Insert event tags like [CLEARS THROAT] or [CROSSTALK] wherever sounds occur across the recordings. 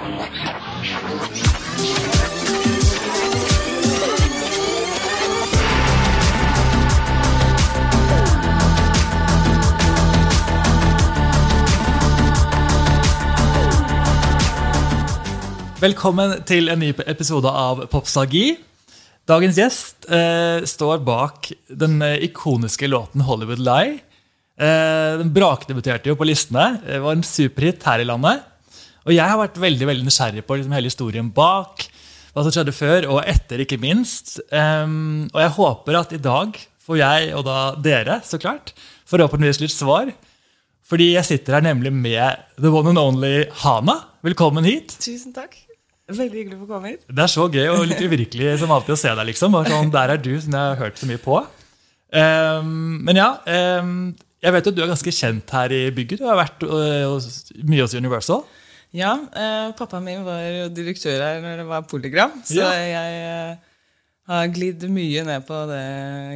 Velkommen til en ny episode av Popstalgi. Dagens gjest eh, står bak den eh, ikoniske låten 'Hollywood Lie'. Eh, den brakdebuterte jo på listene. Det var en superhit her i landet. Og jeg har vært veldig veldig nysgjerrig på liksom, hele historien bak. Hva som skjedde før og etter, ikke minst. Um, og jeg håper at i dag får jeg, og da dere, så klart, forhåpentligvis litt svar. Fordi jeg sitter her nemlig med the one and only Hana. Velkommen hit. Tusen takk. Veldig hyggelig å få komme hit. Det er så gøy og litt uvirkelig [LAUGHS] som alltid å se deg. liksom. Og Sånn, der er du, som jeg har hørt så mye på. Um, men ja, um, jeg vet jo at du er ganske kjent her i bygget. Du har vært uh, mye hos Universal. Ja, eh, pappaen min var jo direktør her når det var Polygram. Så Ja. jeg eh, har glidd mye ned på det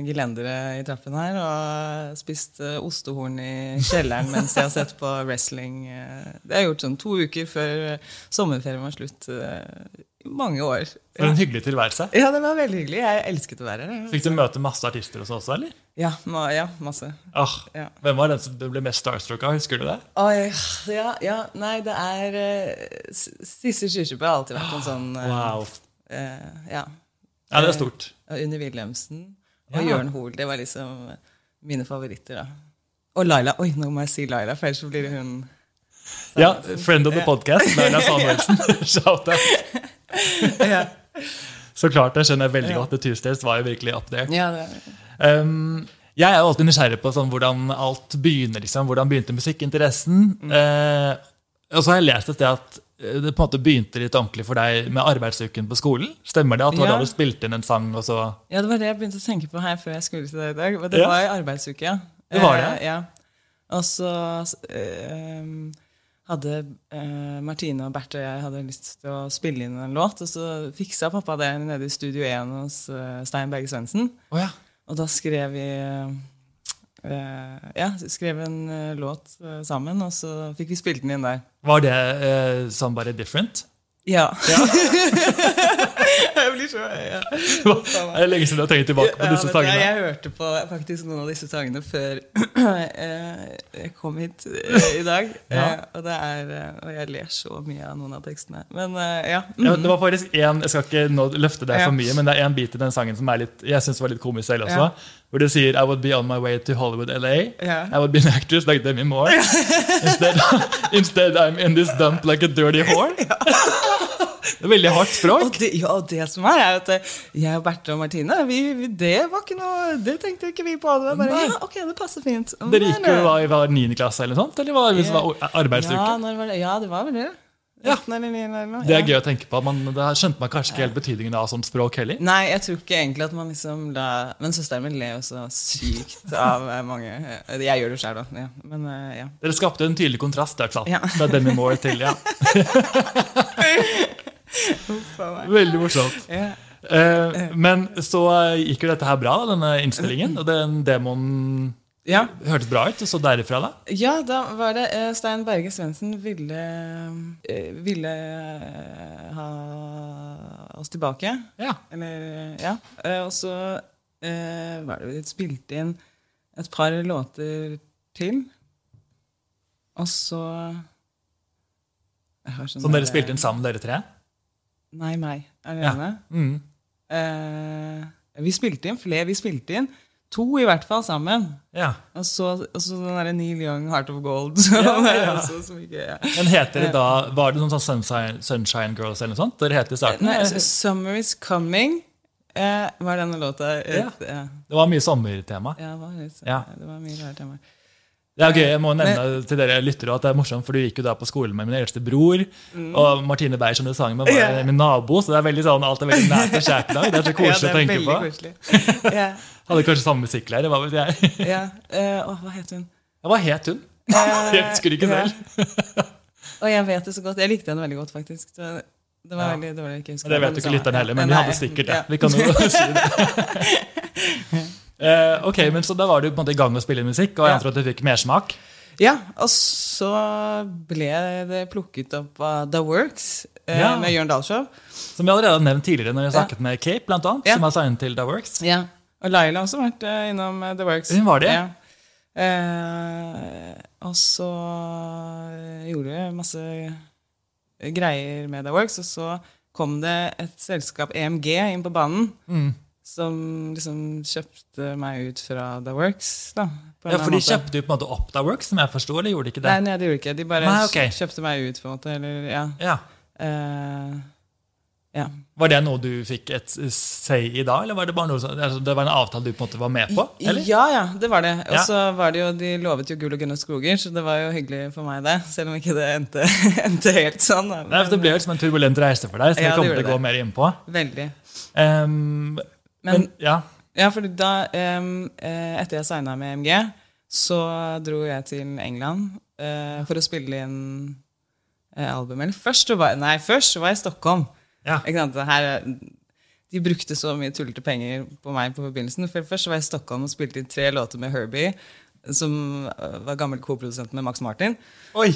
gelenderet i trappen her og spist eh, ostehorn i kjelleren mens jeg har sett på wrestling. eh. Det har jeg gjort sånn to uker før eh, sommerferien var slutt. Eh, mange år. For en hyggelig tilværelse. Ja, det var veldig hyggelig. Jeg elsket å være her. Fikk du møte masse artister oss også, eller? Ja, ma ja masse. Ah, Ja. hvem var den som du ble mest starstruck av? Husker du det? Oi, ja, ja, nei, det er uh, Sissel Kyrkjebø har alltid vært en sånn uh, Wow. Uh, Ja. Ja, det er stort. Uh, Unni Wilhelmsen og Ja. Jørn Hoel. Det var liksom mine favoritter. da. Og Laila. Oi, nå må jeg si Laila, for ellers så blir hun Ja, Friend of the podcast. Laila Samuelsen. [LAUGHS] Shout out. [LAUGHS] ja. Så klart, det skjønner jeg veldig godt. The Tuesdays var jo virkelig up there. ja, det er, Um, jeg er jo alltid nysgjerrig på sånn, hvordan alt begynner. Liksom. Hvordan begynte musikkinteressen? Mm. Eh, og så har jeg lest et sted at eh, det på en måte begynte litt ordentlig for deg med arbeidsuken på skolen. Stemmer det? At det var Ja. da du spilte inn en sang, og så ja, det var det jeg begynte å tenke på her før jeg skulle til deg i dag. Det Ja. var i arbeidsuke, ja. Det var det? Uh, ja. Og så eh, hadde eh, Martine og Bert og jeg hadde lyst til å spille inn en låt, og så fiksa pappa det nede i Studio 1 hos eh, Stein Berge Svendsen. Oh, ja. Og da skrev vi eh, Ja, skrev en eh, låt eh, sammen, og så fikk vi spilt den inn der. Var det sånn Somebody Different? Ja. jeg [LAUGHS] blir så ja. [LAUGHS] Det er lenge siden du har tenkt tilbake på Ja, disse sangene. Jeg hørte på faktisk noen av disse sangene før [CLEARS THROAT] jeg kom hit eh, i dag. [LAUGHS] Ja. Eh, Og, det er, eh, og jeg ler så mye av noen av tekstene. Men ja. ja. Ja, det var faktisk en, Jeg skal ikke nå løfte deg for mye, men det er en bit i den sangen som litt, jeg synes var litt komisk selv også. Ja. Hvor du sier I would be on my way to Hollywood, LA. Ja. I would be an actress like Demi Moore. [LAUGHS] Instead, instead I'm in this dump like a dirty whore. Det er veldig hardt språk. Og det, ja, og det som er, er at eh, jeg og Berthe og Martine vi, vi, Det noe, det tenkte ikke vi på. Det var bare, ja, ok, det passer fint. Dere gikk jo i var 9. klasse eller sånt? Eller var det, var Ja, arbeidsuke? når var det? ja, det var vel det. Ja. Det er gøy å tenke på. Man, det skjønte man kanskje ikke helt betydningen av sånt språk heller. Nei, jeg tror ikke egentlig at man liksom la Men søsteren min ler jo så sykt av eh, mange eh, Jeg gjør det sjøl da. ja. men eh, ja. Dere skapte en tydelig kontrast der, sant? Ja. fra Demi Moore til ja. [LAUGHS] Veldig morsomt. Ja. Eh, men så gikk jo dette her bra, da, denne innstillingen. Og den demoen Ja. hørtes bra ut. Og så derifra, da? ja, da var det eh, Stein Berge Svendsen ville eh, Ville eh, ha oss tilbake. Ja. Eller Ja. Eh, og så eh, var det vi spilte inn et par låter til. Og så sånn dere spilte inn sammen, dere tre? Nei, meg alene. Mm. Eh, vi spilte inn flere. Vi spilte inn to i hvert fall sammen. Ja. Og så, og så den derre Neil Young, 'Heart of Gold'. Ja, ja. [LAUGHS] Så, så mye, ja. Men heter det da Var det noen sånn Sunshine, Sunshine Girls eller noe sånt? Dere het i starten? Nei, altså, 'Summer Is Coming' eh, var denne låta. eh, Ja. ja. Det var mye sommertema. Ja, det var, litt, Ja. det var mye rart tema. Det er gøy, Jeg må nevne til dere lyttere at det er morsomt, for du gikk jo da på skolen med min eldste bror. Og Martine Beyer, som du sang med, var yeah. Min nabo. Så det er veldig sånn, alt er veldig nært og kjært i dag. Det er så [LAUGHS] koselig Ja, er å tenke på. koselig. [LAUGHS] Hadde kanskje samme musikklærer, hva vet jeg. [LAUGHS] ja. Uh, hva het hun? Ja, Hva het hun? Eh, Jeg husker ikke selv. Og jeg vet det så godt. Jeg likte henne veldig godt, faktisk. Så det var Ja. veldig dårlig. ikke huske Det vet jo ikke lytteren heller, men vi hadde sikkert det. ja. Vi kan jo si det. Eh, ok, men Så da var du på en måte i gang med å spille musikk, og jeg Ja. antar at du fikk mersmak? Ja, og så ble det plukket opp av The Works eh, Ja. med Jørn Dahlshow. Som vi allerede har nevnt tidligere når vi snakket med Cape, blant annet, Ja. som har signet til The Works. Ja. Og Laila har også vært eh, innom The Works. Hun var det? Ja. Eh, og så gjorde vi masse greier med The Works, og så kom det et selskap, EMG, inn på banen. Mm. Som liksom kjøpte meg ut fra The Works. da. på Ja, For de måte. kjøpte jo på en måte opp The Works, som jeg forsto, eller gjorde de ikke det? Nei, nei, de gjorde de ikke. De bare Nei, okay. kjøpte meg ut, på en måte. Eller, ja. Ja. Uh, ja. Var det noe du fikk et say i da, eller var det bare noe som, altså, det var en avtale du på en måte var med på? Eller? Ja, ja, det var det. Og Ja. så var det jo, de lovet jo gull og grønne skoger, så det var jo hyggelig for meg, det. Selv om ikke det endte, [LAUGHS] endte helt sånn. Da. Nei, for Det ble jo liksom en turbulent reise for deg, som Ja, vi kommer til å gå mer inn på. Veldig. Um, men, Men- ja, Ja, for da, eh, etter jeg signa med MG, så dro jeg til England uh, for å spille inn eh, album. Eller først var, nei, først var jeg i Stockholm. ja. Her, de brukte så mye tullete penger på meg på forbindelsen. For først var jeg i Stockholm og spilte inn tre låter med Herbie, som var gammel koprodusent med Max Martin.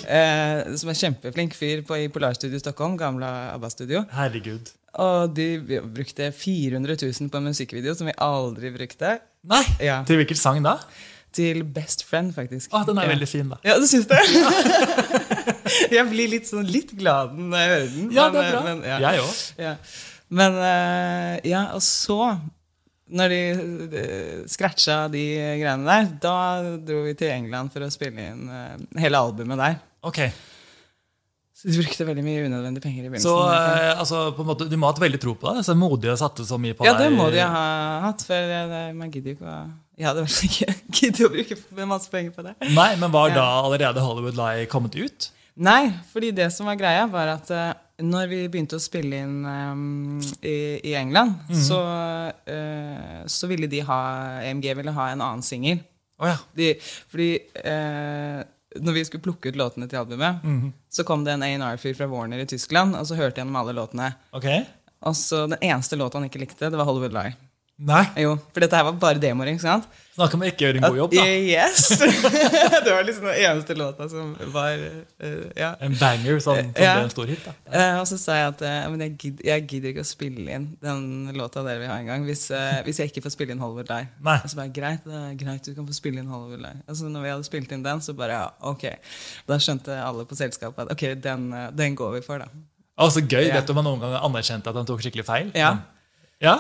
Eh, som er kjempeflink fyr på, i Polarstudio i Stockholm. Gamle ABBA-studio. Herregud. Og de brukte 400 000 på en musikkvideo som vi aldri brukte. Nei! Ja. Til hvilken sang da? Til Best Friend, faktisk. Å, den er ja. veldig fin, da. Ja, du syns det? [LAUGHS] jeg blir litt sånn litt glad når jeg hører den. Ja, men, det er bra. Men, ja. Jeg òg. Ja. Men eh, ja, og så når de uh, scratcha de greiene der, da dro vi til England for å spille inn eh, hele albumet der. Ok. Så de brukte veldig mye unødvendige penger i Så begynnelsen. eh, altså, på en måte, du må ha hatt veldig tro på deg. Så modig å satte så mye på ja, deg. det må de ha hatt, for det, man gidder jo ikke å Jeg hadde vel ikke [LAUGHS] giddet å bruke masse penger på det. Nei, men var Ja. da allerede Hollywood Lie kommet ut? Nei, fordi det som var greia, var at uh, når vi begynte å spille inn um, i, i England, så, uh, så ville de ha EMG ville ha en annen singel. Oh, ja. Fordi eh, når vi skulle plukke ut låtene til albumet, så kom det en A&R-fyr fra Warner i Tyskland, og så hørte jeg gjennom alle låtene. Okay. Og så Den eneste låta han ikke likte, det var Hollywood Lie. Nei. Jo, For dette her var bare demoer, ikke sant? Snakk om ikke gjøre en god jobb, da. Yes! [LAUGHS] [LAUGHS] det var liksom den eneste låta som var uh, Ja. En banger som, som Ja. ble en stor hit. da. Uh, og så sa jeg at uh, men jeg, gidder, jeg gidder ikke å spille inn den låta dere vil ha engang, hvis, uh, hvis jeg ikke får spille inn Hollywood Live. Nei. Og så bare, greit, det er greit, du kan få spille inn Hollywood Live. Altså, når vi hadde spilt inn den, så bare ja, ok. Da skjønte alle på selskapet at ok, den, eh, den går vi for, da. Å, så gøy. Ja. Vet du om han noen gang anerkjente at han tok skikkelig feil? Ja. Ja?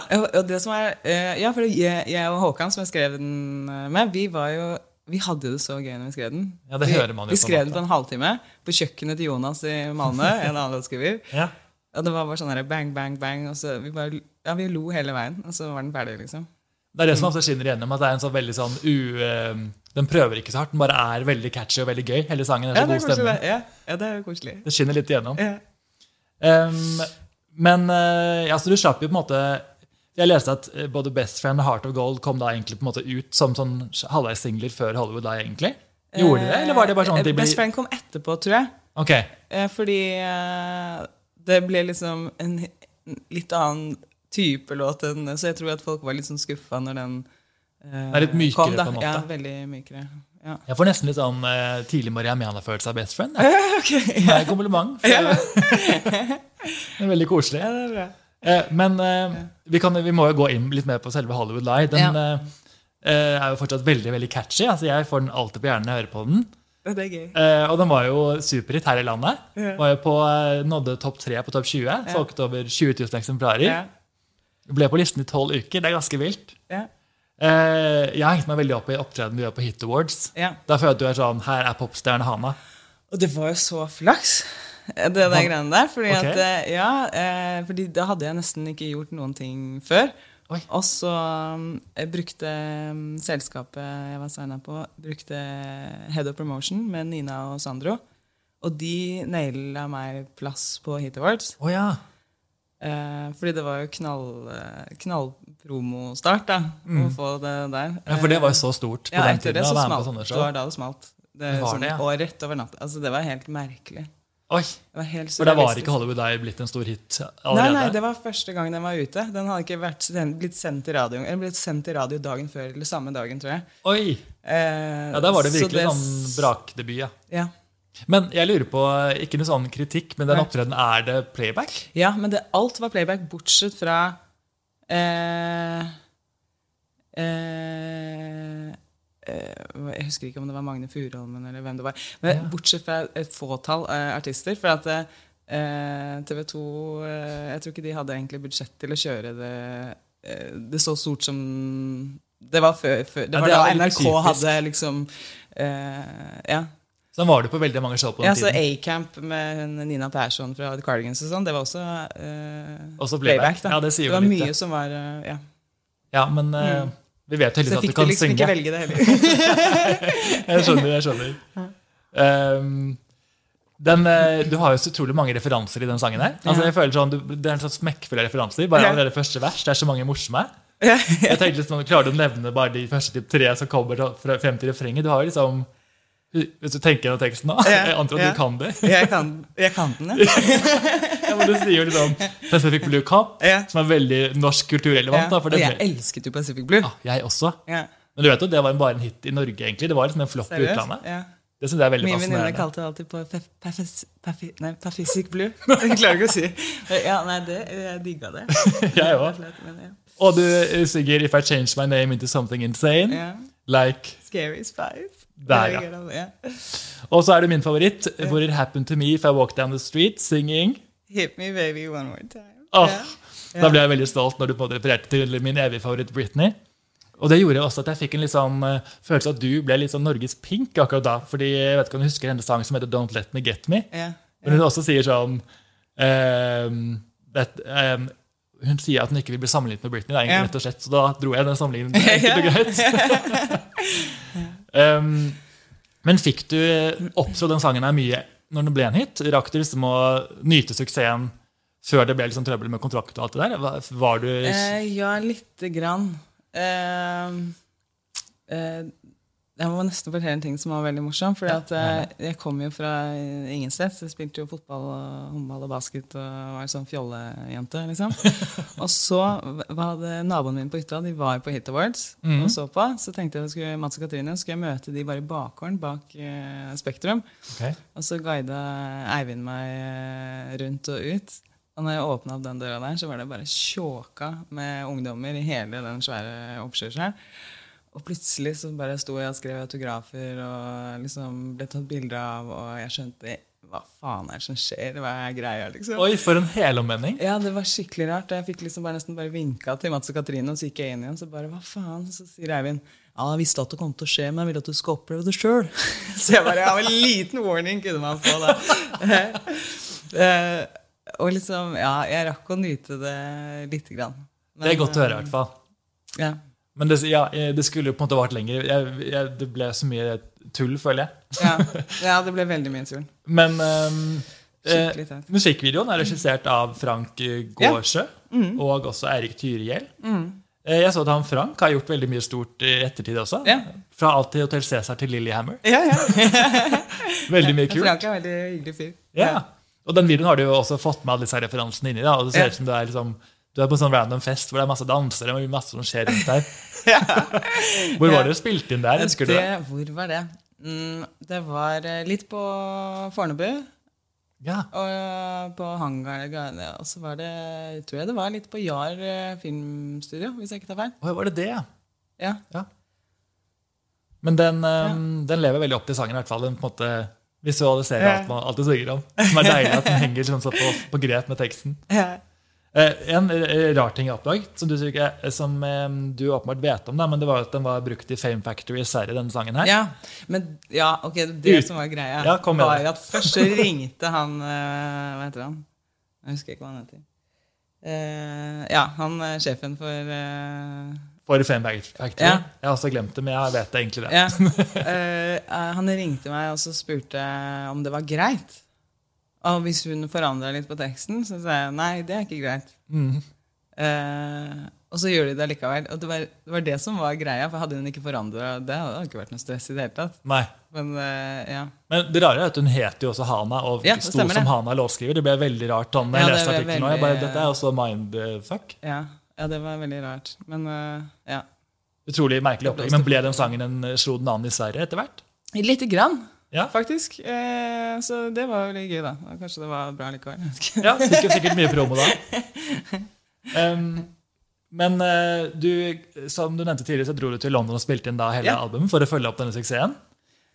Som er, eh, ja, for jeg, jeg og Håkan, som jeg skrev den eh, med, vi var jo vi hadde det så gøy når vi skrev den. Ja, det vi, hører man jo Vi skrev den på en halvtime på kjøkkenet til Jonas i Malmö, en annen låtskriver. ja. Og det var bare sånn bang, bang, bang. Og så vi bare, ja, vi lo hele veien, og så var den ferdig, liksom. Det er det som ofte skinner igjennom. At det er en sånn veldig sånn u... eh, den prøver ikke så hardt, den bare er veldig catchy og veldig gøy. Hele sangen er så ja, god stemning. det. Ja, ja, det er jo koselig. Det skinner litt igjennom. Ja. Um, men eh, ja, så du slapp jo på en måte Jeg leste at eh, både Best Friend og Heart of Gold kom da egentlig på en måte ut som sånn halvveis singler før Hollywood da, egentlig. Gjorde de det, eller var det bare sånn at de Eh, ble Best Friend kom etterpå, tror jeg. Ok, Eh, Fordi det ble liksom en litt annen type låt enn Så jeg tror at folk var litt sånn skuffa når den eh, Det er litt mykere kom. Da. på en måte. Ja, veldig mykere. Ja. Jeg får nesten litt sånn eh, tidlig Maria Mena-følelse av Best Friend. [LAUGHS] okay, ok, Det er en kompliment. [LAUGHS] for- det er veldig koselig. ja, det er bra. Eh, men eh, vi, kan, vi må jo gå inn litt mer på selve Hollywood Lie. Den Ja. eh, er jo fortsatt veldig veldig catchy. altså Jeg får den alltid på hjernen når jeg hører på den. Det er gøy. Eh, og den var jo superhit her i landet. Ja. Var jo på, nådde topp tre på topp 20. Solgte over 20 000 eksemplarer. Ja. Ble på listen i tolv uker. Det er ganske vilt. Ja. Jeg har hengt meg veldig opp i opptredenen du gjør på Hit Awards. Ja. Da føler jeg at du er sånn Her er popstjerne Hana. Og det var jo så flaks, [LAUGHS] det der greiene der. Fordi, okay. at, eh, ja, eh, fordi da hadde jeg nesten ikke gjort noen ting før. Oi. Og så jeg brukte um, selskapet jeg var signa på, brukte Head of Promotion med Nina og Sandro. Og de naila meg plass på Hit Awards. Oh, ja. Eh, fordi det var jo knall, eh, knallpromostart, da. Å få det der. Mm. ja, for det var jo så stort på ja, den tiden. det så smalt. Det var da det smalt. Det, Det var sånn, det, ja. Og rett over natta. Altså, det var helt merkelig. Det Oi, var helt For da var ikke Hollywood Eye blitt en stor hit allerede? nei, det var første gang den var ute. Den hadde ikke vært blitt sendt til radio Eller blitt sendt til radio dagen før, eller samme dagen, tror jeg. Oi, Eh, ja, Da var det virkelig sånn brakdebut, ja. Ja. Men jeg lurer på, ikke noe sånn kritikk, men den Nei. opptredenen, er det playback? ja, men det, alt var playback, bortsett fra eh, eh, Jeg husker ikke om det var Magne Furuholmen eller hvem det var. Men Ja. bortsett fra et fåtall uh, artister. For at uh, TV 2 uh, Jeg tror ikke de hadde egentlig budsjett til å kjøre det eh, Det så stort som Det var før, før Det Ja, var det er da NRK typisk. hadde liksom eh, Ja. Så var du på veldig mange show på den ja, så tiden. A-Camp med Nina Persson fra The Cardigans og sånn, det var også eh, Også playback. da. Ja, det jo var mye det. som var eh, Ja. Ja, men eh, vi vet Så heldigvis at du kan liksom synge. ikke velge det heller. [LAUGHS] jeg skjønner, jeg skjønner. Um, den, eh, du har jo så utrolig mange referanser i den sangen her. Altså, jeg føler sånn, du, Det er en sånn smekkfull av referanser. Bare allerede første vers. Det er så mange morsomme. Jeg tenkte liksom, Klarer du å nevne bare de første typ, tre som kommer fra- frem til refrenget? Du har jo liksom Hvis du tenker deg teksten nå, Ja, jeg antar at ja. du kan det. jeg, kan, jeg kan den, ja. [LAUGHS] Ja, men Du sier jo liksom Pacific Blue Cup, Ja. som er veldig norsk kulturrelevant. da, Og jeg ble- elsket jo Pacific Blue. ja, jeg også. Men du vet jo, det var bare en hit i Norge, egentlig. Det var liksom en flopp i utlandet. Det synes jeg er veldig Min venninne kalte det alltid på nei, Pacific Blue. [LAUGHS] Jeg klarer ikke å si Ja, nei, det, jeg digga det. [LAUGHS] Jeg òg. Og du eh, synger 'If I Change My Name Into Something Insane'. Like Scary Spice. Der, ja. ja. Og så er det min favoritt. Hvor it happened to me if I walk down the street singing. Hit me baby one more time. Oh. Da ble jeg veldig stolt når du refererte til min evige favoritt Britney. Og det gjorde også at jeg fikk en sånn eh, følelse av at du ble litt sånn Norges Pink akkurat da. Fordi jeg vet ikke om du husker hennes sang som heter 'Don't Let Me Get Me'. Men hun også sier sånn ehm, that, um, Hun sier at hun ikke vil bli sammenlignet med Britney. Det er egentlig rett og slett, Så da dro jeg den sammenligningen [LAUGHS] enkelt og greit. [LAUGHS] um, men fikk du oppstå den sangen her mye når den ble en hit? Rakk du liksom å nyte suksessen før det ble liksom trøbbel med kontrakt og alt det der? Var- du Eh, ja, lite grann. Eh, eh, jeg må nesten fortelle en ting som var veldig morsom. For at, eh, jeg kom jo fra ingen sted. Så jeg spilte jo fotball, og håndball og basket og var sånn fjollejente. liksom. [LAUGHS] og så var det naboen min på hytta. De var på Hit Awards mm. og så på. Så tenkte jeg skulle, Mats og Katrine skulle jeg møte de bare i bakgården bak eh, Spektrum. Okay. Og så guida Eivind meg eh, rundt og ut. Og når jeg åpna opp den døra der, så var det bare tjåka med ungdommer i hele den svære oppkjørselen. Og plutselig så bare sto jeg og skrev autografer og liksom ble tatt bilder av, og jeg skjønte hva faen er det som skjer? Hva er greia, liksom? Oi, for en helomvending. Ja, det var skikkelig rart. Jeg fikk liksom bare nesten bare vinka til Mats og Katrine, og så gikk jeg inn igjen. Så bare, hva faen? Så sier Eivind ja, jeg visste at det kom til å skje, men jeg ville at du skal oppleve det sjøl. [LAUGHS] Så jeg bare, ja, en liten warning kunne man få da. [LAUGHS] Eh, og liksom, ja, jeg rakk å nyte det lite grann. Det er godt å høre, i hvert fall. Ja. Men det, ja, det skulle jo på en måte vart lenger. Jeg, jeg, det ble så mye tull, føler jeg. Ja. [LAUGHS] ja, det ble veldig mye tull. Men um, eh, musikkvideoen er regissert av Frank Gårdsjø ja. mm. og også Eirik Tyrihjell. Mm. Jeg så at han Frank har gjort veldig mye stort i ettertid også. Ja. Fra alt til Hotell Cæsar til Lillehammer. Ja, ja. [LAUGHS] Veldig mye kult. Frank er veldig hyggelig fyr. Ja. Og den videoen har du jo også fått med alle disse referansene inni. Da, og det ser ut som det er, liksom, du er på en sånn random fest hvor det er masse dansere og masse som skjer rundt der. [LAUGHS] Hvor var det du spilte inn der? Husker du det? det? Hvor var det? Mm, det var eh, litt på Fornebu. Ja. Og eh, på hangaren Og så var det tror jeg det var litt på Jar eh, filmstudio, hvis jeg ikke tar feil. Oi, var det det? Ja. Ja. Men den, um, den lever veldig opp til sangen, i hvert fall. Den på en måte visualiserer alt, man, alt du synger om. Som er deilig at den henger så på, på grep med teksten. Ja. Eh, en eh, rar ting jeg oppdaget, som du, som eh, du åpenbart vet om, da, men det var at den var brukt i Fame Factory i Sverige, denne sangen her. ja. Men ja, ok, det som var greia, Ja, var at først ringte han eh, Hva heter han? Jeg husker ikke hva han heter. Eh, ja, han er sjefen for eh, For Fame Factory. Ja. Jeg har også glemt det, men jeg vet egentlig det. Ja. [LAUGHS] Eh, eh, han ringte meg og så spurte om det var greit. Og hvis hun forandra litt på teksten, så sa jeg nei, det er ikke greit. Mm. Eh, og så gjør de det likevel. Og det var, det var det som var greia, for hadde hun ikke forandra det, hadde det ikke vært noe stress i det hele tatt. Nei. Men eh, ja. Men det rare er at hun het jo også Hana, og Ja, sto som det. Hana låtskriver. Det ble veldig rart. Sånn, jeg ja, leste artikkelen nå, veldig- Dette er også mindfuck. ja. Ja, det var veldig rart. Men uh, ja. Utrolig merkelig opplegg. Men ble den sangen en slo den an i Sverige etter hvert? Lite grann, Ja. faktisk. Eh, så det var jo litt gøy, da. Kanskje det var bra likevel. Ja, Fikk jo sikkert mye promo da. [LAUGHS] Um, men uh, du, som du nevnte tidligere, så dro du til London og spilte inn da hele Ja. albumet for å følge opp denne suksessen.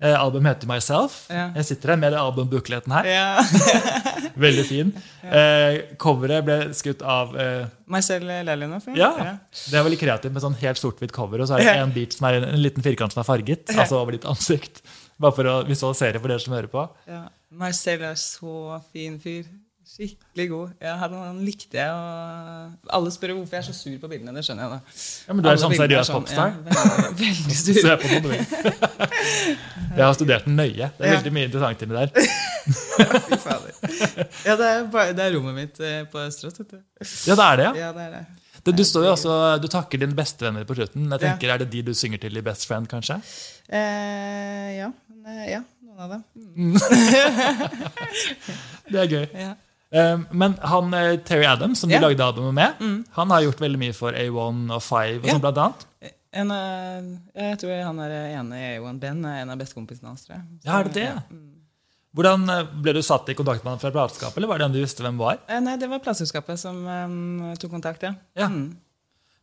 Uh, albumet heter Myself. Ja. Jeg sitter her med albumbookleten her. Ja. [LAUGHS] Veldig fin. Uh, coveret ble skutt av uh, Marcel Lelinoff, Ja, det er veldig kreativt med sånn helt sort-hvitt cover, og så er det Ja. en bit som er en, en liten firkant som er farget, Ja. altså over ditt ansikt. Bare for å visualisere for dere som hører på. Ja. Marcel er så fin fyr. Skikkelig god. Ja, han, likte jeg. Og alle spør hvorfor jeg er så sur på bildene. Det skjønner jeg. da. Ja, men du er Alle sånn seriøs sånn, popstar. Ja, veldig, veldig sur. Se på den, du. [LAUGHS] Jeg har studert den nøye. Det er Ja. veldig mye interessant inni der. [LAUGHS] Fy fader. Ja, det er, bare, det er rommet mitt eh, på Østerås. Ja, det er det, ja. Ja, det er det. Det, du, står jo også, du takker dine bestevenner på slutten. Jeg Ja. Er det de du synger til i Best Friend, kanskje? Eh, ja, eh, ja, noen av dem. [LAUGHS] Det er gøy. Ja. Um, men han, eh, Terry Adams, som du lagde albumet med, han har gjort veldig mye for A1 og Five. og sånn blant annet. En, jeg tror han er enig i A1 Ben er en av bestekompisene hans. tror jeg. Så, Ja, er det det? ja. Mm. Hvordan eh, Ble du satt i kontakt med han fra plateselskapet, eller var det han du visste hvem var? Eh, Nei, det var plateselskapet som um, tok kontakt, ja. Ja. Mm.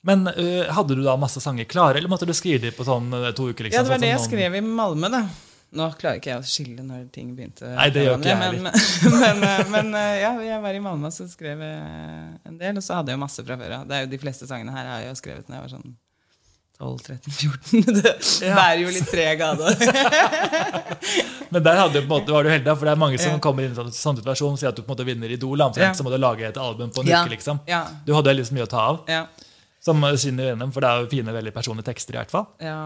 Men uh, Hadde du da masse sanger klare, eller måtte du skrive dem på sånn eh, to uker? liksom? Ja, det var sånn det jeg skrev i Malmö, da. Nå klarer ikke jeg å skille når ting begynte. Nei, det gjør ikke jeg men, [LAUGHS] men, men ja, jeg var i Malmö, så skrev en del. Og så hadde jeg jo masse fra før av. Det jo De fleste sangene her har jeg jo skrevet når jeg var sånn 12-13-14. [LAUGHS] Det bærer jo litt preg av det. [LAUGHS] Men der hadde du på en måte, var du heldig, for det er mange som Ja. kommer inn i en sånn situasjon og sier at du på en måte vinner Idol, omtrent, Ja. så må du lage et album på en Ja. uke. liksom. Ja, Du hadde liksom mye å ta av, ja, som eh, skinner gjennom, for det er jo fine, veldig personlige tekster. i hvert fall. ja.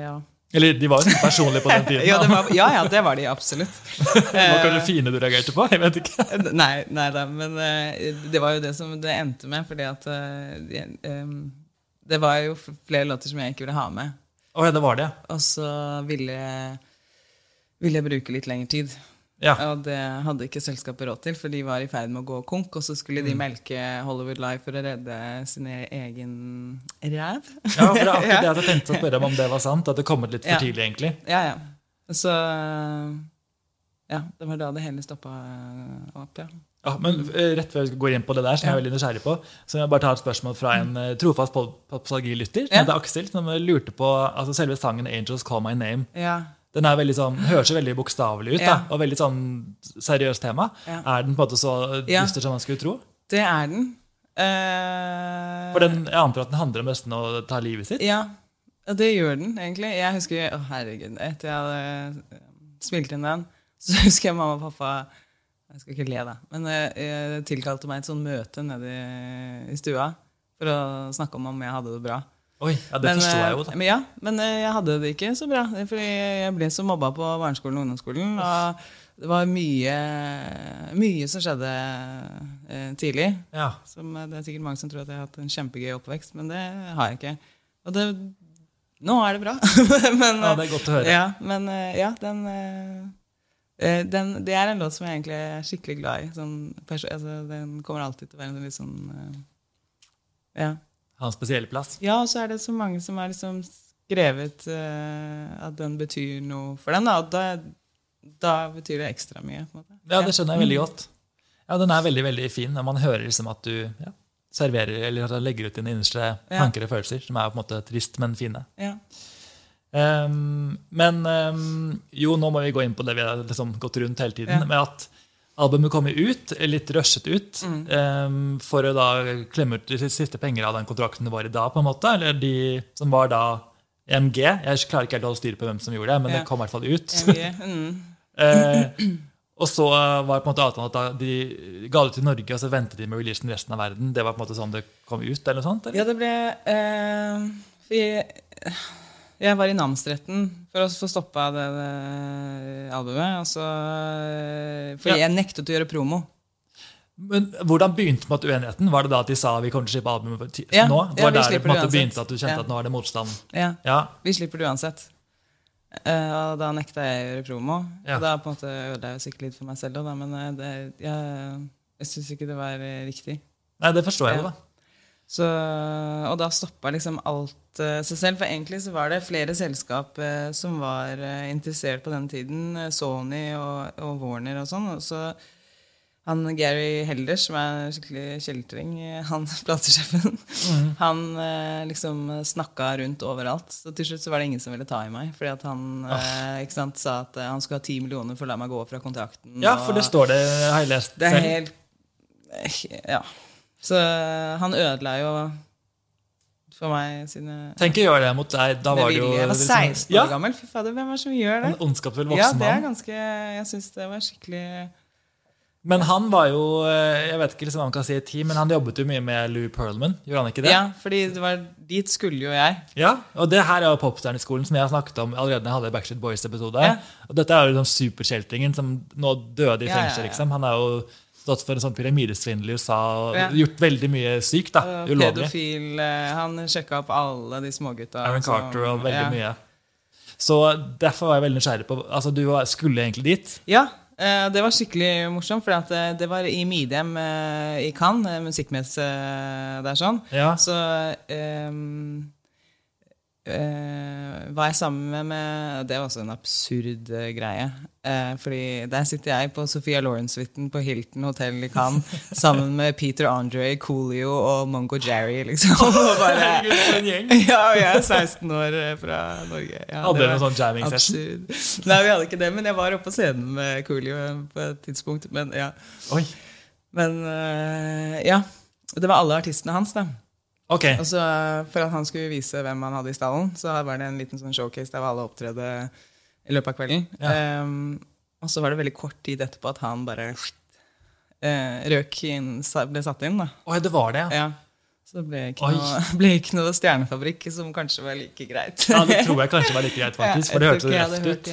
ja. Eller de var jo sånn personlige på den tiden. [LAUGHS] Ja, det var, ja, ja, det var de absolutt. Det var kanskje fine du reagerte på? Jeg vet ikke. Nei, nei da, men eh, det var jo det som det endte med. fordi at eh, det, var jo flere låter som jeg ikke ville ha med. Oh, ja, det var det. Og så ville, ville jeg bruke litt lengre tid. Ja. Og det hadde ikke selskapet råd til, for de var i ferd med å gå konk. Og så skulle Mm. de melke Hollywood Live for å redde sin e- egen ræv. ja, for det er [LAUGHS] akkurat det jeg hadde tenkt å spørre om om det var sant. At det kom ut litt for Ja. tidlig, egentlig. Ja, ja. Så Ja, det var da det hele stoppa opp, ja. Ja, men eh, rett før vi går inn på det der, som jeg er veldig nysgjerrig på, så vil jeg bare ta et spørsmål fra en eh, trofast popsalgilytter, som heter Aksel, som lurte på altså selve sangen 'Angels Call My Name'. Ja, Den er veldig sånn, høres jo veldig bokstavelig ut, da, og veldig sånn seriøst tema. Ja. Er den på en måte så Ja. dyster som man skulle tro? det er den. Uh... For den, jeg antar at den handler om nesten å ta livet sitt? Ja, og det gjør den egentlig. Jeg husker, å herregud, etter jeg hadde spilt inn den, så [LAUGHS] husker jeg mamma og pappa Jeg skal ikke le, da, men eh, jeg tilkalte meg et sånt møte nede i, stua for å snakke om om jeg hadde det bra. Oi, ja, det men, forstår jeg eh, jo, da. Men, ja, men eh, jeg hadde det ikke så bra. Fordi jeg ble så mobba på barneskolen og ungdomsskolen. Og det var mye, mye som skjedde eh, tidlig. Ja. Som, det er sikkert mange som tror at jeg har hatt en kjempegøy oppvekst, men det har jeg ikke. Og det, nå er det bra. [LAUGHS] men, ja, det er godt å høre. ja, men ja, den, den Det er en låt som jeg egentlig er skikkelig glad i. Sånn, altså, den kommer alltid til å være en litt sånn eh, Ja. Ha en spesiell plass. Ja, og så er det så mange som har liksom skrevet uh, at den betyr noe for dem. Da, og da, da betyr det ekstra mye. Ja, det skjønner jeg veldig godt. Ja, Den er veldig veldig fin. og Man hører liksom at du ja, serverer eller legger ut dine innerste tanker og følelser, som er på en måte trist, men fine. Ja. Ehm, men um, jo, nå må vi gå inn på det vi har liksom gått rundt hele tiden. Ja. Med at albumet kommer ut, litt rushet ut, Mm. um, for å da klemme ut de siste penger av den kontrakten det var i dag. på en måte, Eller de som var da MG. Jeg klarer ikke helt å holde styr på hvem som gjorde det, men Ja. det kom i hvert fall ut. Mm. uh, [LAUGHS] og så var på en måte avtalen at de ga det til Norge, og så ventet de med releasen resten av verden. Det var på en måte sånn det kom ut? eller noe sånt? Eller? Ja, det ble Uh, for jeg, jeg var i namsretten for å få stoppa det, det albumet. Altså, så, eh, for Ja. jeg nektet å gjøre promo. Men hvordan begynte på en uenigheten? Var det da at de sa vi kommer til å slippe albumet Ja, nå? ja, Var det der det på en måte begynte at du kjente at nå er det motstand? Ja, Ja, Vi slipper det uansett. Uh, og da nekta jeg å gjøre promo. Og da på en måte ødela jeg sikkert litt for meg selv òg, men eh, det, jeg, jeg syns ikke det var riktig. Nei, det forstår jeg jo, da. Så, og da stoppa liksom alt eh, seg selv. For egentlig så var det flere selskap eh, som var eh, interessert på den tiden. eh, Sony og, og Warner og sånn. Og så han Gary Helder, som er en skikkelig kjeltring, eh, han [LAUGHS] platesjefen, han eh, liksom snakka rundt overalt. Så til slutt så var det ingen som ville ta i meg. Fordi at han eh, ikke sant, sa at eh, han skulle ha ti millioner for å la meg gå fra kontrakten. Ja, for det står det, har jeg lest det er helt Ja. Så han ødela jo for meg sine Tenk å gjøre det mot deg. Da var det jo. Jeg var liksom- 16 år ja, gammel. Fy fader, hvem er det som gjør det? En ondskapsfull Ja, det er ganske Jeg syns det var skikkelig Men han var jo eh, Jeg vet ikke liksom hva man kan si i tid, men han jobbet jo mye med Lou Pearlman. Gjorde han ikke det? Ja, fordi det var dit skulle jo jeg. Ja, og det her er jo popstjerneskolen som jeg har snakket om allerede når jeg hadde Backstreet Boys-episode. Ja. Og dette er jo liksom superkjeltringen som nå døde i Ja, ja, fengsel. ja. liksom. Han er jo stått for en sånn pyramidesvindel i USA og Ja. gjort veldig mye sykt. da, Ulovlig. Pedofil. eh, Han sjekka opp alle de smågutta. Aaron Carter og veldig ja. mye. Så derfor var jeg veldig nysgjerrig på Altså, Du skulle egentlig dit. Ja, eh, det var skikkelig morsomt, for det var i Midem eh, i Cannes, eh, musikkmesse eh, der sånn. Ja. Så ehm, eh, var jeg sammen med, med Det var også en absurd uh, greie. Uh, fordi der sitter jeg på Sophia Lawrence-suiten på Hilton hotell i Cannes [LAUGHS] sammen med Peter Andre, Coolio og Mongo Jerry, liksom. Og bare, [LAUGHS] ja, og jeg er 16 [LAUGHS] år fra Norge. Ja, Hadde dere en sånn jamming session? Nei, vi hadde ikke det, men jeg var oppe på scenen med Coolio på et tidspunkt. Men ja. Men ja. Det var alle artistene hans, da. Ok. Og så For at han skulle vise hvem han hadde i stallen, så var det en liten sånn showcase der alle opptredde i løpet av kvelden. Ja. Um, og så var det veldig kort tid etterpå at han bare uh, røk inn, ble satt inn. da. Oi, det var det, ja. Ja. Så det ble ikke, noe, [LAUGHS] ble ikke noe stjernefabrikk, som kanskje var like greit. ja. Det tror jeg kanskje var like greit, [LAUGHS] faktisk. For det hørtes røft ut.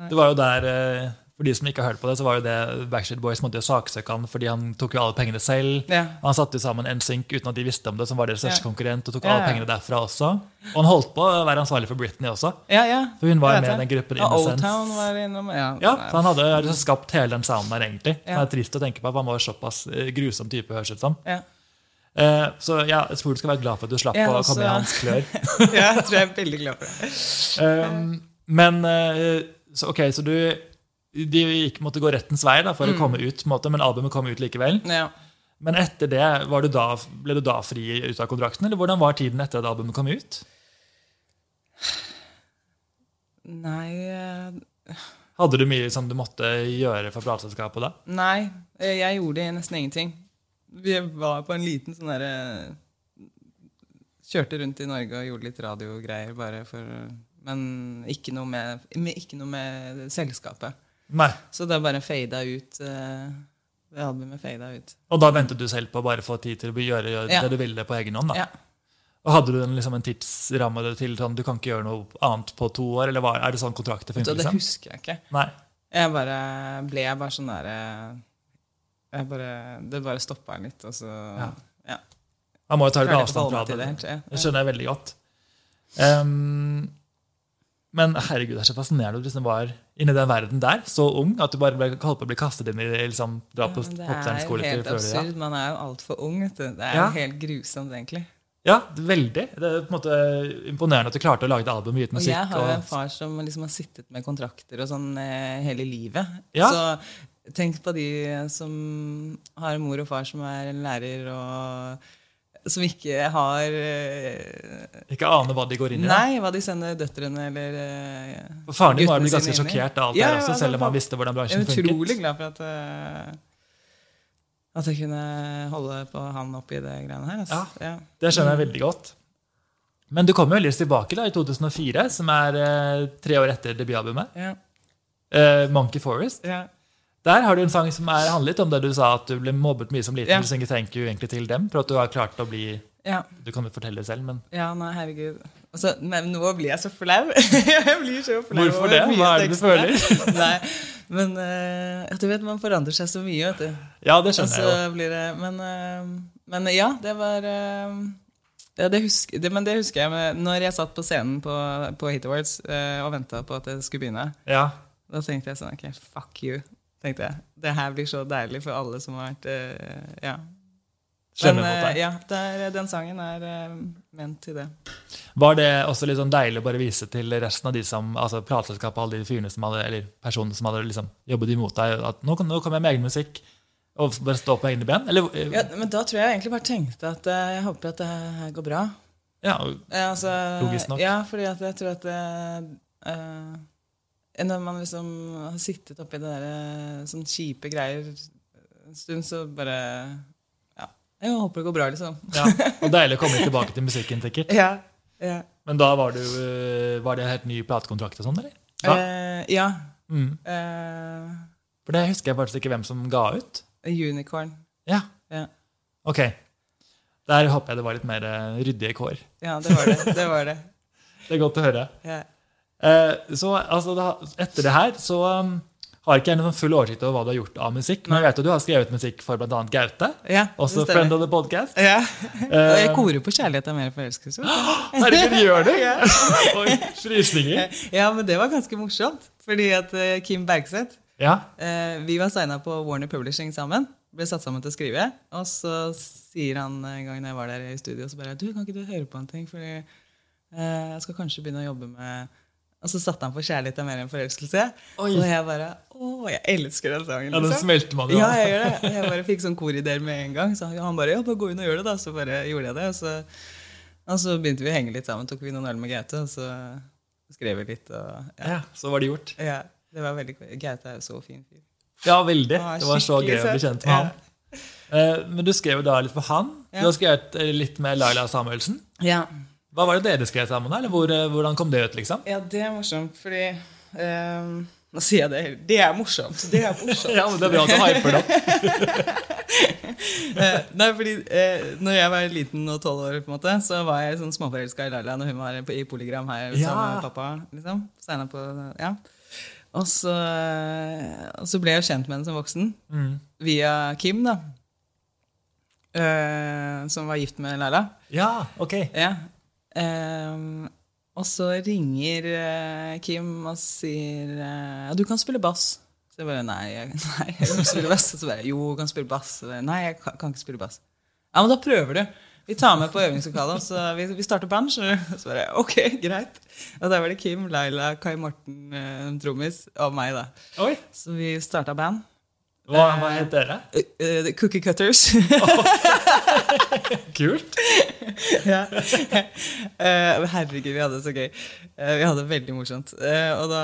Det var jo der, eh, For de som ikke har hørt på det, så var jo det Backstreet Boys måtte jo saksøke han fordi han tok jo alle pengene selv. Ja. Han satte jo sammen NSYNC uten at de visste om det, som var deres største Ja. konkurrent, og tok Ja, alle pengene derfra også. Og han holdt på å være ansvarlig for Britney også. Ja, ja. For hun var med i den gruppen Innocence. Town var innom. Ja, Ja, så Han hadde liksom skapt hele den sounden der, egentlig. Det er trist å tenke på, at han var såpass eh, grusom type, høres ut som. ja. Eh, Så ja, jeg tror du skal være glad for at du slapp å altså- komme i hans klør. [LAUGHS] ja, jeg tror jeg er veldig glad for det. Um, [LAUGHS] men eh, så, ok, så du de gikk, måtte gå rettens vei da, Mm. for å komme ut, måte, men albumet kom ut likevel. Ja. Men etter det, var du da, ble du da fri ut av kontrakten, eller hvordan var tiden etter at albumet kom ut? Nei eh, Hadde du mye som du måtte gjøre for plateselskapet da? Nei, eh, jeg gjorde nesten ingenting. Vi var på en liten sånn derre Kjørte rundt i Norge og gjorde litt radiogreier, bare for Men ikke noe med, med, ikke noe med selskapet. Nei. Så det bare fada ut. eh, Det albumet fada ut. Og da ventet du selv på å bare få tid til å gjøre Ja. det du ville på egen hånd? da? Ja. Og Hadde du en, liksom, en tidsramme til sånn, du kan ikke gjøre noe annet på to år? Eller var, er det sånn kontrakter fungerer, funker? det Liksom? husker jeg ikke. Nei. Jeg bare ble jeg bare sånn derre jeg bare, Det bare stoppa litt, og så Ja. ja. Man må jo ta litt avstand fra det. det. Det skjønner jeg veldig godt. Ehm, men herregud, det er så fascinerende at du liksom var inni den verden der, så ung, at du bare ble, holdt på å bli kastet inn i liksom, dra på Ja, det er jo helt absurd. Man er jo altfor ung. Det er Ja. jo helt grusomt, egentlig. Ja, veldig. Det er på en måte imponerende at du klarte å lage et album uten Og musikk. jeg har jo en far som liksom har sittet med kontrakter og sånn eh, hele livet. Ja. Så tenk på de som har mor og far som er lærer, og som ikke har uh, ikke aner hva de går inn i. Nei, hva de sender døtrene eller uh, Faren din ha blitt ganske sjokkert av alt Ja, det her også, ja, selv om han visste hvordan bransjen funket. Jeg er utrolig glad for at uh, at jeg kunne holde på han oppi det greiene her. Altså. Ja. Det skjønner jeg veldig godt. Men du kom jo heldigvis tilbake da, i 2004, som er tre år etter debutalbumet. Ja. Monkey Forest. Ja. Der har du en sang som er, handler litt om det du sa, at du ble mobbet mye som liten. Ja. Du synger thank you egentlig til dem for at du har klart å bli Ja. Du kan jo fortelle det selv, men ja, nei, herregud. Altså, men nå blir jeg så flau. [LAUGHS] jeg blir så flau Hvorfor det? Hva er det du føler? [LAUGHS] Nei, men uh, du vet, man forandrer seg så mye, vet du. Ja, det skjønner altså, jeg jo. blir det Men, uh, men ja, det var uh, ja, det husker, det, Men det husker jeg med, når jeg satt på scenen på, på Hit Awards og venta på at det skulle begynne. Ja. Da tenkte jeg sånn Ok, fuck you. Tenkte jeg. Det her blir så deilig for alle som har vært uh, Ja. Men eh, deg. ja, det er, den sangen er uh, ment til det. Var det også litt sånn deilig å bare vise til resten av de som, altså plateselskapet, alle de fyrene som hadde, eller personene som hadde liksom jobbet imot deg, at nå, nå kommer jeg med egen musikk, og bare stå på egne ben? Eller, eh, Ja, men da tror jeg egentlig bare tenkte at uh, jeg håper at det her går bra. ja, altså, Logisk nok. Ja, fordi at jeg tror at eh, Når man liksom har sittet oppi det der eh, sånn kjipe greier en stund, så bare Ja. Jeg håper det går bra, liksom. ja. Og deilig å komme tilbake til musikken, sikkert. Ja. ja. Men da var, du, eh, var det helt ny platekontrakt og sånn, eller? Ja. Eh, ja. Mm. Eh, For det husker jeg faktisk ikke hvem som ga ut. unicorn. Ja, Ja. ok. Der håper jeg det var litt mer eh, ryddige kår. ja, det var det. Det var det. [LAUGHS] Det er godt å høre. Ja. Eh, så altså, etter det her så um, har ikke jeg full oversikt over hva du har gjort av musikk. Men jeg vet at du har skrevet musikk for bl.a. Gaute. Ja, Også friend of the podcast. Ja. [LAUGHS] Og jeg Eh, korer på 'Kjærlighet er mer forelskelse'. Herregud, [GASPS] gjør du? [LAUGHS] Ja. [LAUGHS] Oi, frysninger. Ja, men det var ganske morsomt. Fordi at eh, Kim Bergseth Ja. Vi var signa på Warner Publishing sammen. Ble satt sammen til å skrive. Og så sier han en gang jeg var der i studio, så bare Du, kan ikke du høre på en ting? Fordi jeg skal kanskje begynne å jobbe med Og så satte han på 'Kjærlighet er mer enn forelskelse'. Oi. Og jeg bare Å, jeg elsker den sangen. ja, den liksom. smelter man jo Ja, jeg gjør det. Jeg bare fikk sånn korideer med en gang. Så han bare ja, bare gå inn og gjør det, da. Så bare gjorde jeg det. Og så, og så begynte vi å henge litt sammen. Tok vi noen øl med Gaute, og så skrev vi litt. Og, ja. Ja, så var det gjort. ja, det var veldig Gaute er jo så fin fyr. Ja, veldig. Det var så gøy å bli kjent med ja. ham. Men du skrev jo da litt for han. Ja. Du har skrevet eh, litt med Laila Samuelsen. Ja. Hva var det dere skrev sammen? Eller hvor, eh, hvordan kom det ut? liksom? ja, det er morsomt, fordi um, Nå sier jeg det Det er morsomt. Det er morsomt. [LAUGHS] Ja, men Det er bra at du hyper det opp. [LAUGHS] Eh, Nei, fordi eh, når jeg var liten og tolv år, på en måte, så var jeg sånn småforelska i Laila når hun var på, i Polygram her Ja. sammen med pappa. liksom. På, ja. Og så, og så ble jeg kjent med henne som voksen Mm. via Kim, da. Eh, som var gift med Laila. Ja, ok. Ja. Ehm, og så ringer uh, Kim og sier uh, ja, du kan spille bass. Så jeg bare nei, jeg, [LAUGHS] nei, jeg kan ikke spille bass. Og så bare jo, jeg kan spille bass. Bare, nei, jeg kan, kan ikke spille bass. Ja, men da prøver du. Vi tar med på øvingslokalet, så vi, vi starter band. Så. Så bare, ok, greit. Og da var det Kim, Laila, Kai Morten, uh, trommis, og meg. da. Oi, Så vi starta band. Hva, hva het dere? Cookie Cutters. [LAUGHS] Kult. [LAUGHS] ja. Eh, herregud, vi hadde det så gøy. Eh, vi hadde det veldig morsomt. Eh, og da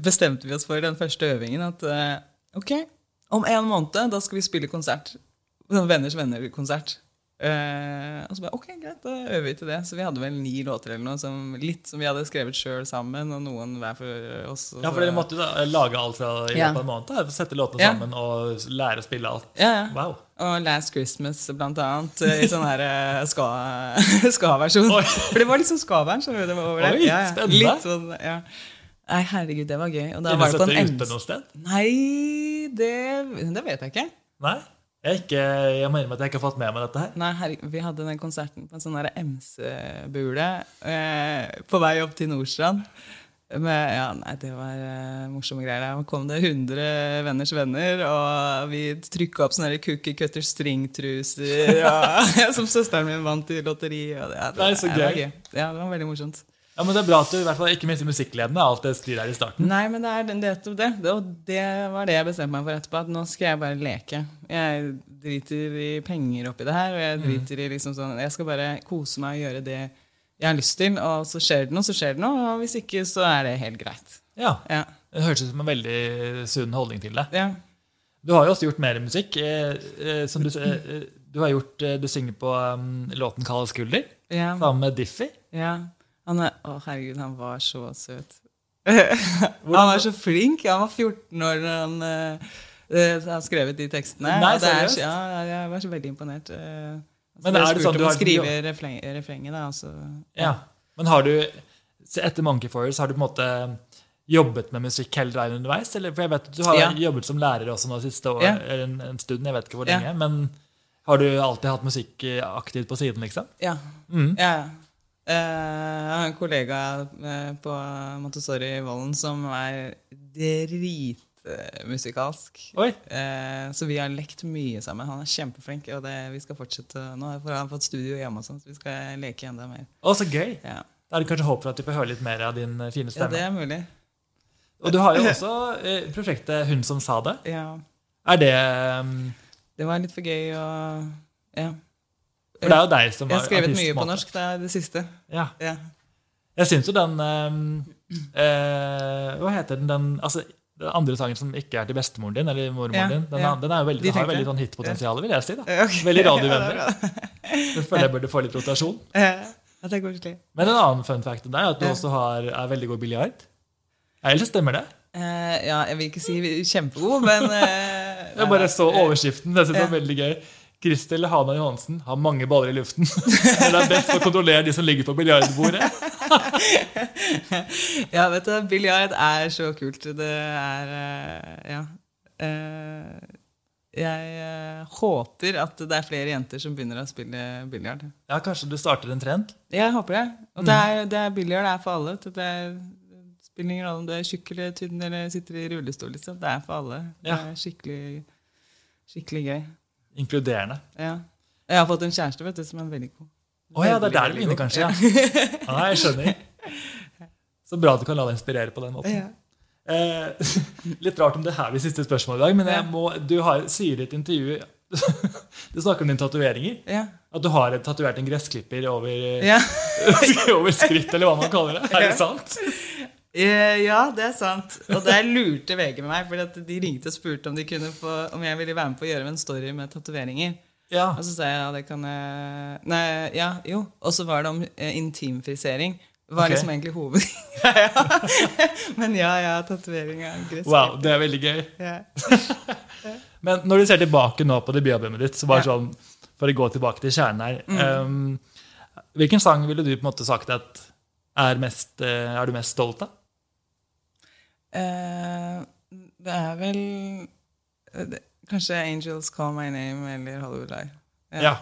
bestemte vi oss for den første øvingen at ok, om en måned da skal vi spille konsert. Sånn Venners venner-konsert. Eh, og så bare ok, greit, da øver vi til det. Så vi hadde vel ni låter eller noe, som, litt som vi hadde skrevet sjøl sammen, og noen hver for oss. og Ja, for Dere måtte jo da lage alt fra i løpet av en måned? da, Sette låtene Ja. sammen og lære å spille alt? ja, ja. Wow. Og Last Christmas, blant annet. eh, I sånn her eh, ska- [LAUGHS] ska-versjon. Ska For det var liksom ska-vern. skjønner ja. Oi, spennende. Litt sånn, ja. Nei, herregud, det var gøy. Og da Kunne var det på en det ute noe sted? Nei, det, det vet jeg ikke. Nei? Jeg, ikke, jeg mener at jeg ikke har fått med meg dette her. Nei, her, Vi hadde den konserten på en sånn MC-bule eh, på vei opp til Nordstrand. Med, ja, nei, Det var eh, morsomme greier. Der kom det 100 venners venner, og vi trykka opp sånne cookie cutter stringtruser og, [LAUGHS] som søsteren min vant i lotteri. Og det, det, Nei, så det var gøy. Ja, det var veldig morsomt. Ja, men Det er bra at du i hvert fall ikke mister musikkledende. alt det styret her i starten. Nei, men det er nettopp det. det. Og det var det jeg bestemte meg for etterpå. At nå skal jeg bare leke. Jeg driter i penger oppi det her. Og jeg driter i liksom sånn Jeg skal bare kose meg og gjøre det jeg har lyst til. Og så skjer det noe, så skjer det noe. Og hvis ikke, så er det helt greit. Ja, Ja. Det høres ut som en veldig sunn holdning til det. ja. Du har jo også gjort mer musikk. Eh, eh, som du, eh, du har gjort, eh, du synger på um, låten 'Kald skulder' ja. sammen med Diffie. ja. Han er, å, herregud, han var så søt. [LAUGHS] han var så flink. Han var 14 år da han uh, har skrevet de tekstene. Nei, det er, seriøst? ja, jeg var så veldig imponert. Uh, Men er det sånn du har- skrive refreng, refrenget, da. Altså, Ja. Men har du, etter Monkey Forest, har du på en måte jobbet med musikk hele veien underveis? Eller, for jeg vet at Du har Ja. jobbet som lærer også nå siste år, Ja. en, en stund. jeg vet ikke hvor Ja. lenge, Men har du alltid hatt musikk eh, aktivt på siden? liksom? Ja. Mm. ja. Eh, jeg har en kollega eh, på Montessori i Vollen som er dritmusikalsk. Oi, Eh, så vi har lekt mye sammen. Han er kjempeflink, og det, vi skal fortsette nå. For han har fått studio hjemme, og sånn, så vi skal leke enda mer. å, så gøy! Ja, Da er det kanskje håp for at vi får høre litt mer av din fine stemme. ja det er mulig. Og du har jo [LAUGHS] også prosjektet Hun som sa det. Ja, Er det um, det var litt for gøy å Ja. For det er jo deg som Jeg har skrevet mye på norsk, det er det siste. Ja. Ja. Jeg syns jo den um, eh, Hva heter den? den altså, den andre sangen som ikke er til bestemoren din, eller mormoren Ja, din, den, ja. den er jo veldig, den har veldig sånn hitpotensial, vil jeg si. da. Okay. Veldig [LAUGHS] radiovennlig. Jeg føler jeg burde få litt rotasjon. Ja, det er koselig. Men en annen fun fact om deg er at du også har, er veldig god biljard. Eller stemmer det? Uh, ja, jeg vil ikke si kjempegod, men uh, [LAUGHS] Jeg bare så overskriften. Det synes jeg var veldig gøy. Kristel Hana Johansen har mange baller i luften. [LAUGHS] Det er best å kontrollere de som ligger på biljardbordet. [LAUGHS] Ja, vet du, biljard er så kult. Det er eh, Ja. Eh, jeg eh, håper at det er flere jenter som begynner å spille biljard. Ja, Kanskje du starter en trend? Jeg håper det. Og Mm. det er, det er biljard er for alle. Det er, spiller ingen rolle om du er tjukk eller tynn eller sitter i rullestol. Liksom. Det er for alle. Det er skikkelig, skikkelig gøy. Inkluderende. Ja. Jeg har fått en kjæreste vet du, som er veldig god. Å ja, det er der det begynner, kanskje. Ja. [LAUGHS] ja, jeg skjønner. Så bra at du kan la deg inspirere på den måten. Ja. Eh, [LAUGHS] litt rart om det her blir siste spørsmål i dag, men jeg må, du har, sier i et intervju [LAUGHS] Du snakker om dine tatoveringer. Ja. At du har tatovert en gressklipper over, Ja. over skritt, eller hva man kaller det. Er det sant? Eh, ja, det er sant. Og der lurte VG med meg, for de ringte og spurte om, de kunne få, om jeg ville være med på å gjøre en story med tatoveringer. Ja. Og så sa jeg ja, det kan jeg Nei, ja, jo. Og så var det om eh, intimfrisering. Det var okay. liksom egentlig hovedgreia. [LAUGHS] Men ja, ja, tatovering er gress. Wow, det er veldig gøy. Ja. [LAUGHS] Men når du ser tilbake nå på debutalbumet ditt, så bare Ja. sånn, for å gå tilbake til kjernen her um, Hvilken sang ville du på en måte sagt at er, mest, eh, er du mest stolt av? Eh, det er vel eh, det, Kanskje 'Angels Call My Name' eller 'Hollywood Live'. Ja.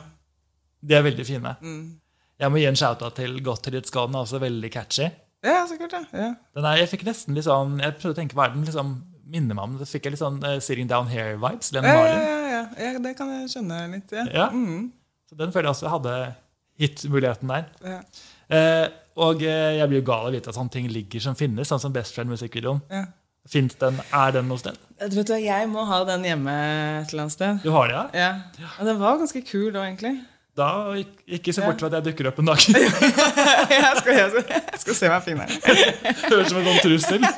De er veldig fine. Mm. Jeg må gi en shout-out til 'Got to It's Gone', også veldig catchy. Ja, så kult, ja. ja. Den jeg fikk nesten litt sånn, jeg prøvde å tenke hva er den liksom minner meg om. Det fikk jeg litt sånn uh, 'Sitting Down Here'-vibes. Ja, ja, ja, ja. ja, det kan jeg skjønne litt. Ja. Ja. Mm. Så den føler jeg også hadde hit-muligheten der. ja. Eh, og eh, jeg blir jo gal av å vite at sånne ting ligger som finnes, sånn som Best Friend-musikkvideoen. ja. Finnes den, Er den noe sted? Vet du, Jeg må ha den hjemme et eller annet sted. Du har det, ja? Ja. Og den var ganske kul da, egentlig. Da ikke, se bort fra at jeg dukker opp en dag. [LAUGHS] jeg, skal, jeg, skal, jeg skal se meg jeg finner [LAUGHS] Høres ut som en sånn trussel. [LAUGHS]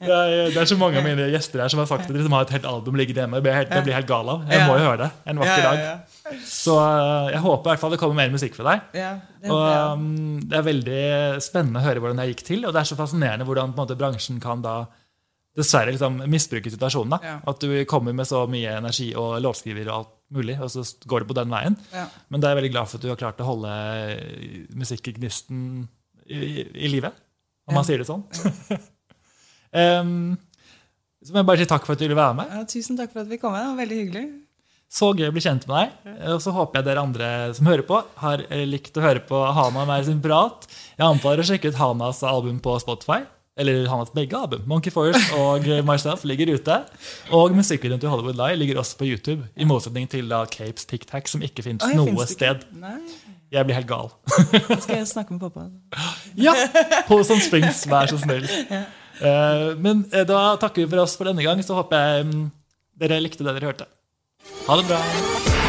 Det er, det er så mange av mine gjester her som har sagt at de har et helt album liggende hjemme. Det blir jeg helt, helt gal av. Jeg må jo høre det en vakker Ja, dag. Så eh, jeg håper i hvert fall det kommer mer musikk fra deg. ja. ja. Og um, Det er veldig spennende å høre hvordan det gikk til. Og det er så fascinerende hvordan måte, bransjen kan da dessverre liksom, misbruke situasjonen. da. Ja. At du kommer med så mye energi og låtskriver og alt mulig, og så går det på den veien. Ja. Men det er jeg veldig glad for at du har klart å holde musikkgnisten i, i, i live, om man sier det sånn. um, [LAUGHS] så må jeg bare si takk for at du ville være med. Ja, tusen takk for at vi kom. Det var veldig hyggelig. Så gøy å bli kjent med deg. Og så håper jeg dere andre som hører på, har eh, likt å høre på Hana og meg sin prat. Jeg anbefaler å sjekke ut Hanas album på Spotify. Eller Hanas begge album. Monkey Forest og eh, [LAUGHS] Myself ligger ute. Og musikkvideoen til Hollywood Lie ligger også på YouTube. I motsetning til da Capes Tic Tac, som ikke fins noe sted. Jeg blir helt gal. [LAUGHS] skal jeg snakke med pappa. [LAUGHS] Ja! På som Springs, vær så snill. Eh, Men eh, da takker vi for oss for denne gang. Så håper jeg mm, dere likte det dere hørte. Ha det bra.